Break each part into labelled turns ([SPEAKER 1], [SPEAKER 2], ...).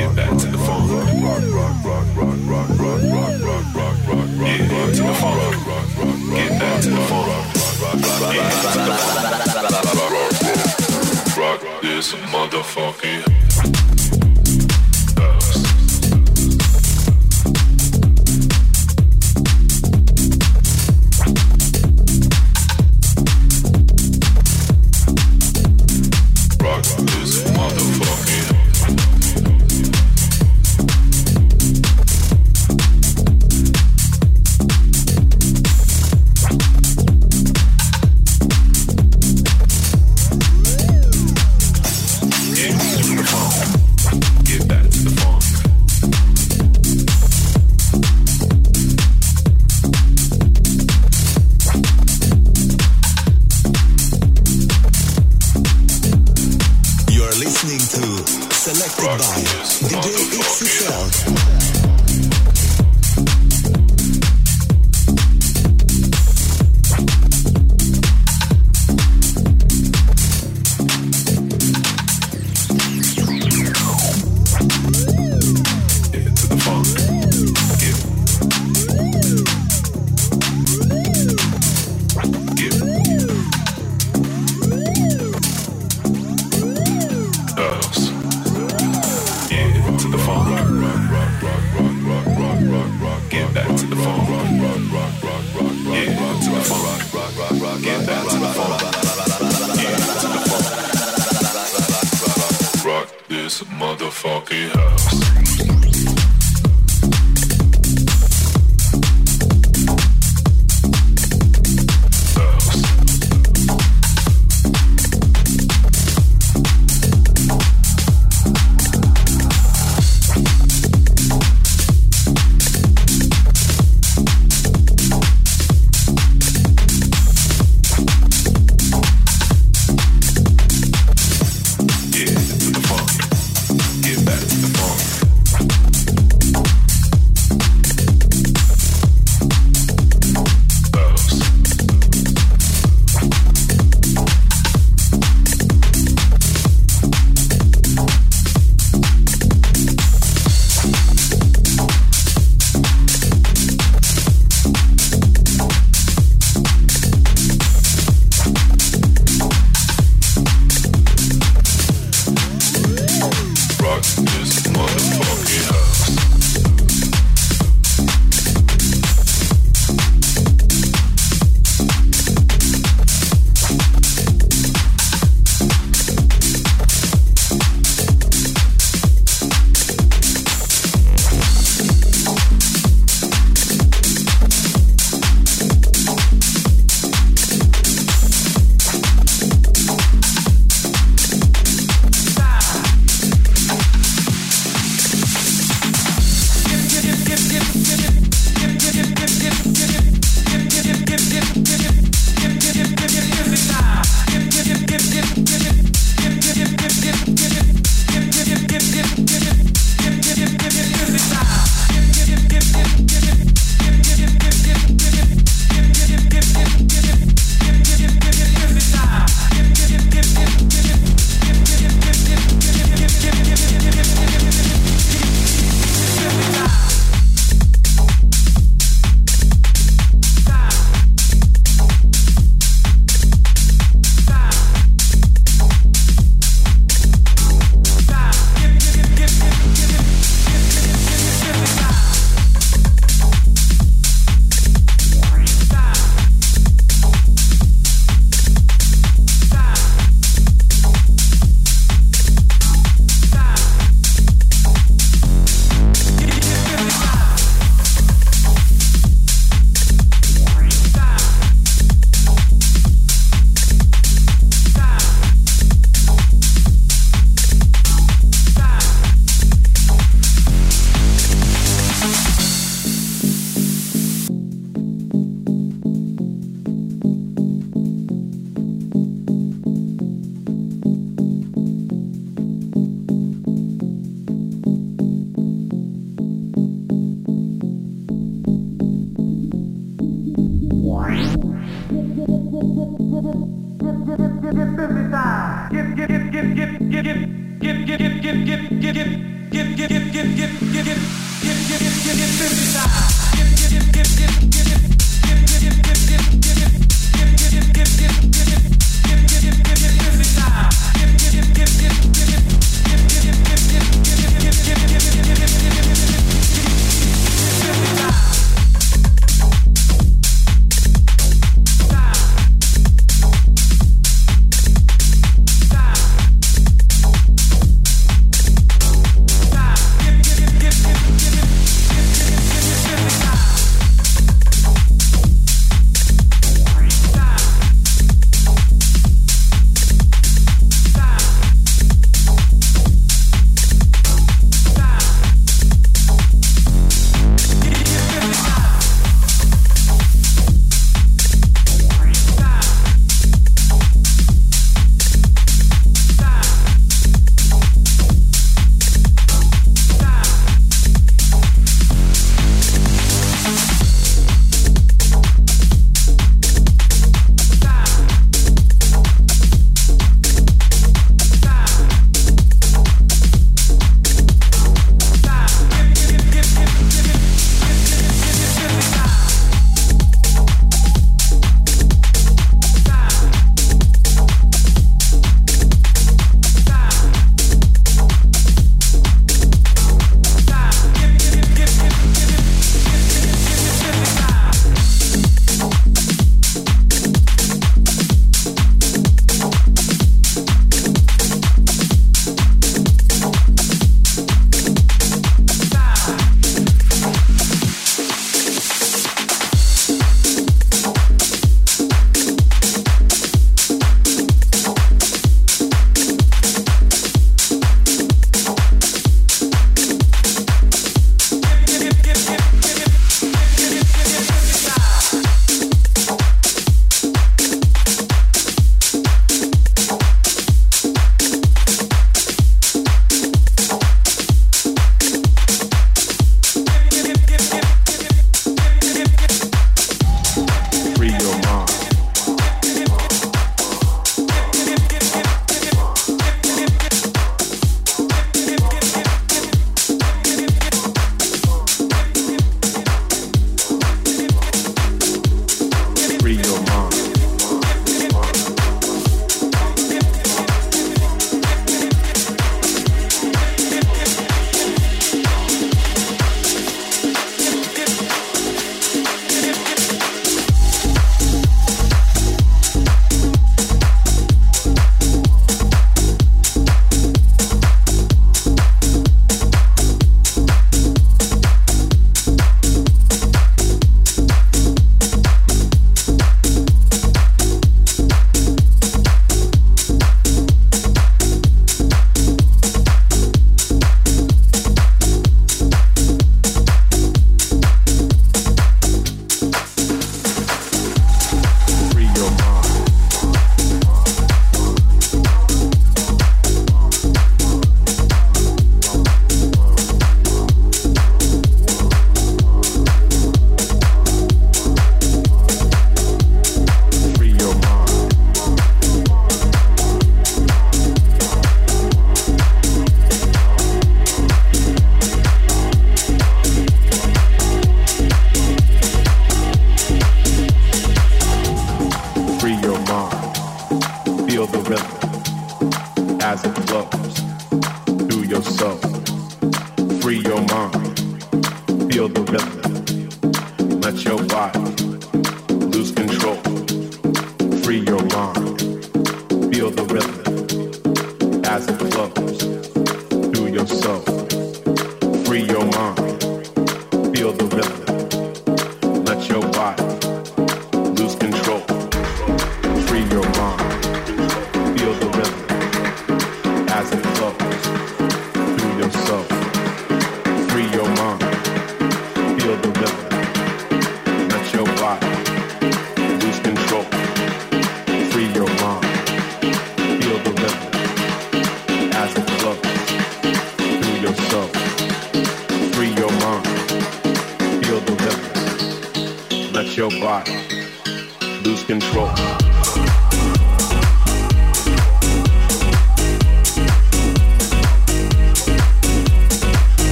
[SPEAKER 1] get back to the phone. Yeah, to the phone. Get back to the phone. Yeah. Rock this motherfucking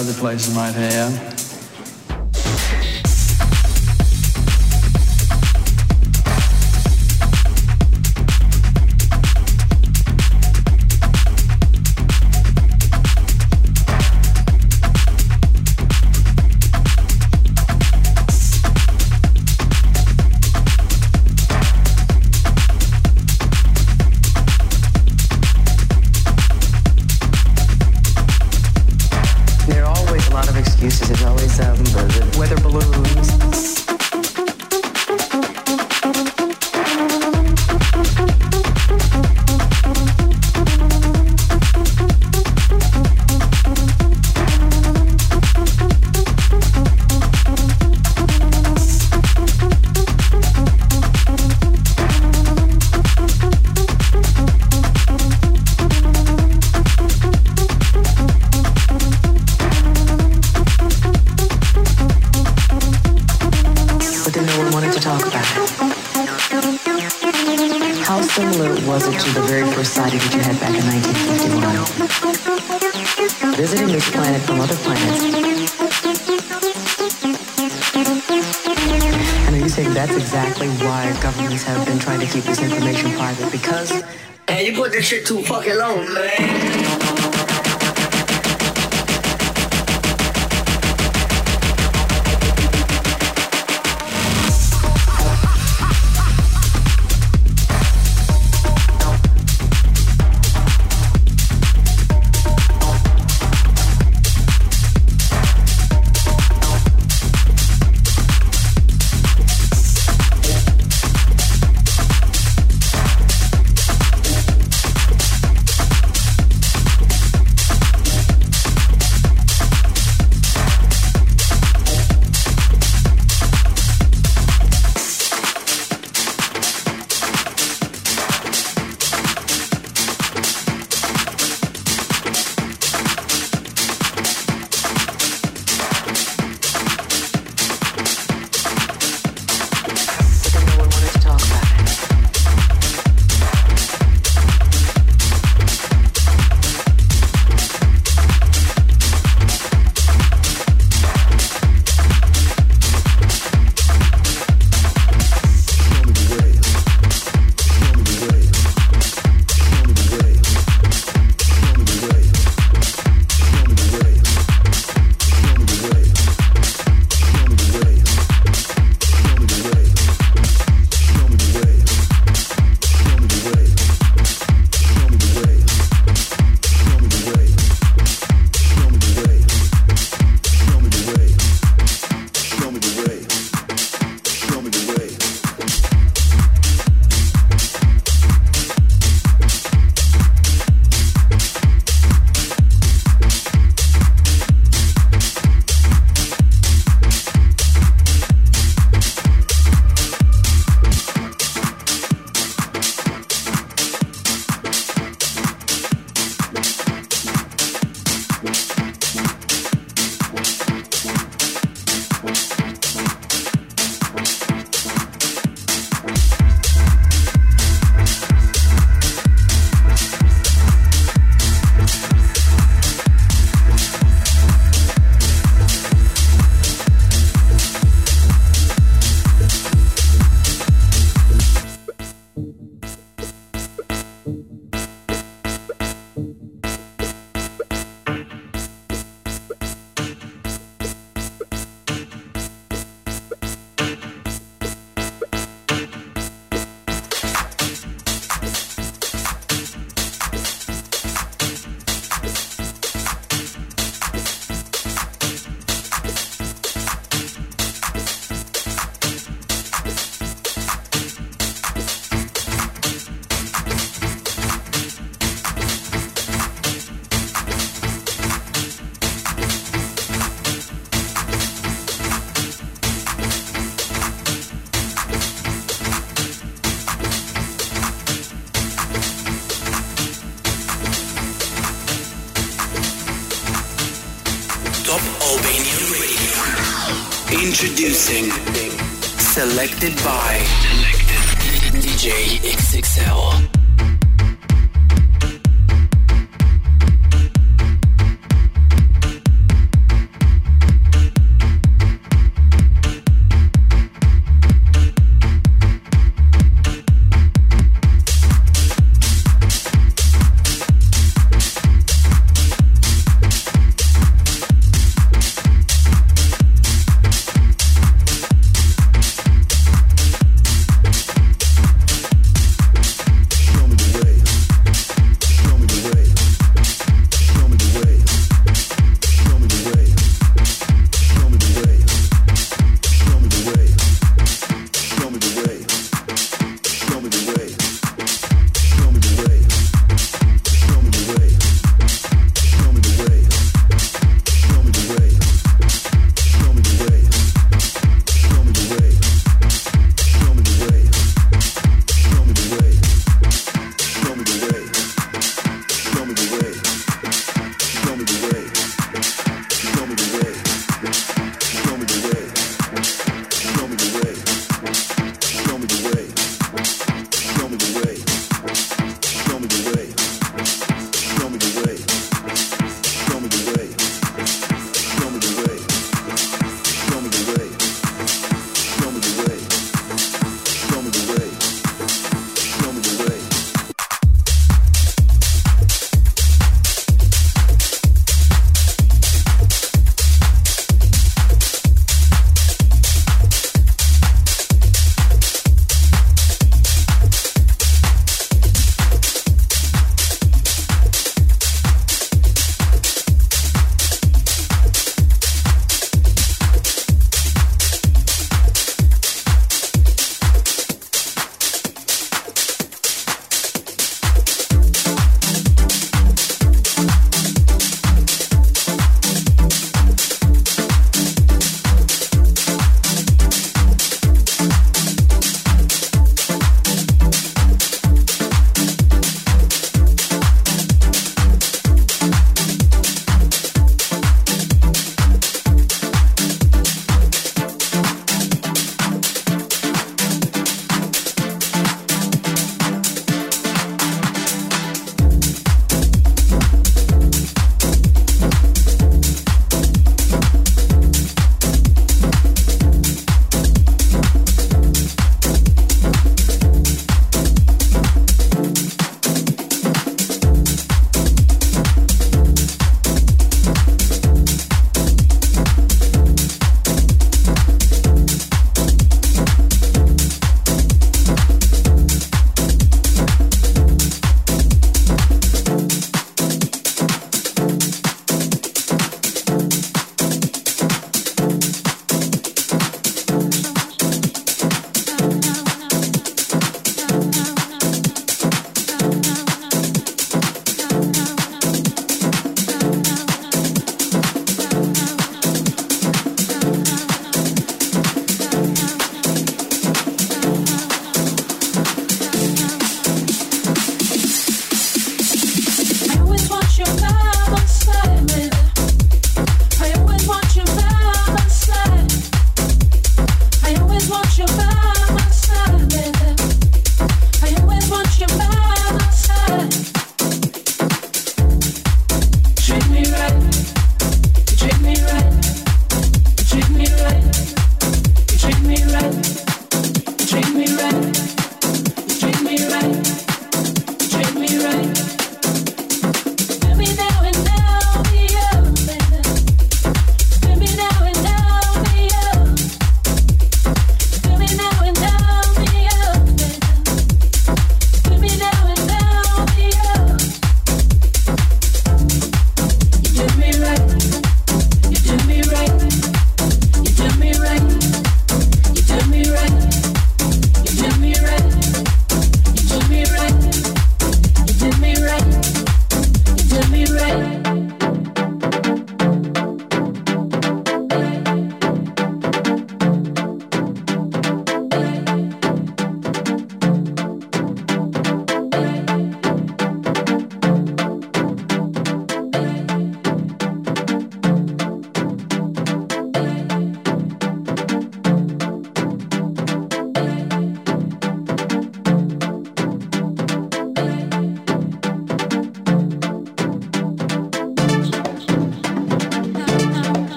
[SPEAKER 2] other places might have.
[SPEAKER 3] similar was it to the very first sighting that you had back in 1951? Visiting this planet from other planets. And are you saying that's exactly why governments have been trying to keep this information private? Because.
[SPEAKER 4] Hey, you put this shit too fucking long, man.
[SPEAKER 5] Mixing. Selected by DJ XXL.